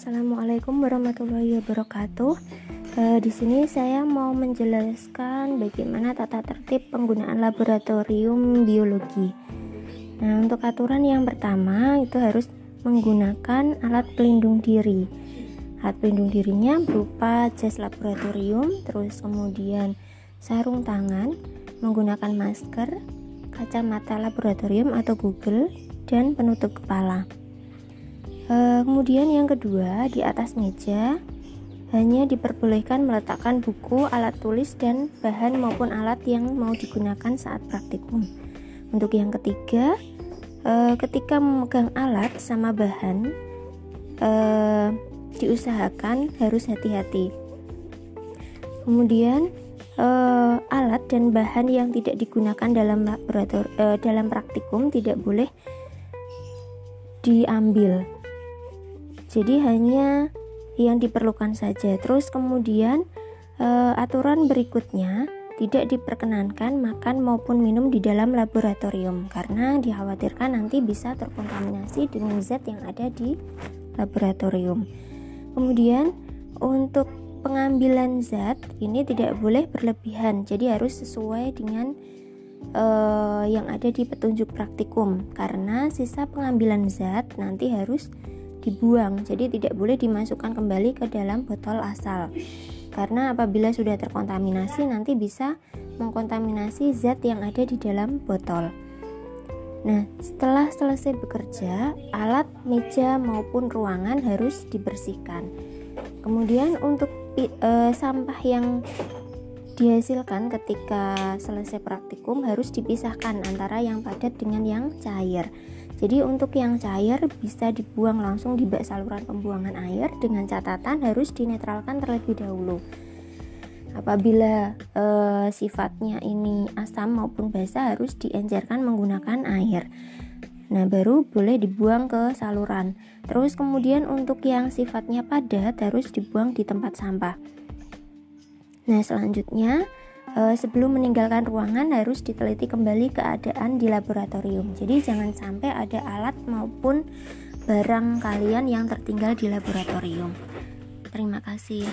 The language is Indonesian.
Assalamualaikum warahmatullahi wabarakatuh. E, di sini saya mau menjelaskan bagaimana tata tertib penggunaan laboratorium biologi. Nah, untuk aturan yang pertama itu harus menggunakan alat pelindung diri. Alat pelindung dirinya berupa jas laboratorium, terus kemudian sarung tangan, menggunakan masker, kacamata laboratorium atau Google, dan penutup kepala. E, kemudian yang kedua, di atas meja hanya diperbolehkan meletakkan buku, alat tulis, dan bahan maupun alat yang mau digunakan saat praktikum. Untuk yang ketiga, e, ketika memegang alat sama bahan, e, diusahakan harus hati-hati. Kemudian alat dan bahan yang tidak digunakan dalam laborator dalam praktikum tidak boleh diambil jadi hanya yang diperlukan saja. Terus kemudian e, aturan berikutnya tidak diperkenankan makan maupun minum di dalam laboratorium karena dikhawatirkan nanti bisa terkontaminasi dengan zat yang ada di laboratorium. Kemudian untuk pengambilan zat ini tidak boleh berlebihan. Jadi harus sesuai dengan uh, yang ada di petunjuk praktikum. Karena sisa pengambilan zat nanti harus dibuang. Jadi tidak boleh dimasukkan kembali ke dalam botol asal. Karena apabila sudah terkontaminasi nanti bisa mengkontaminasi zat yang ada di dalam botol. Nah setelah selesai bekerja alat meja maupun ruangan harus dibersihkan. Kemudian untuk e, sampah yang dihasilkan ketika selesai praktikum harus dipisahkan antara yang padat dengan yang cair jadi untuk yang cair bisa dibuang langsung di bak saluran pembuangan air dengan catatan harus dinetralkan terlebih dahulu. Apabila e, sifatnya ini asam maupun basah harus diencerkan menggunakan air. Nah, baru boleh dibuang ke saluran. Terus kemudian untuk yang sifatnya padat harus dibuang di tempat sampah. Nah, selanjutnya e, sebelum meninggalkan ruangan harus diteliti kembali keadaan di laboratorium. Jadi jangan sampai ada alat maupun barang kalian yang tertinggal di laboratorium. Terima kasih.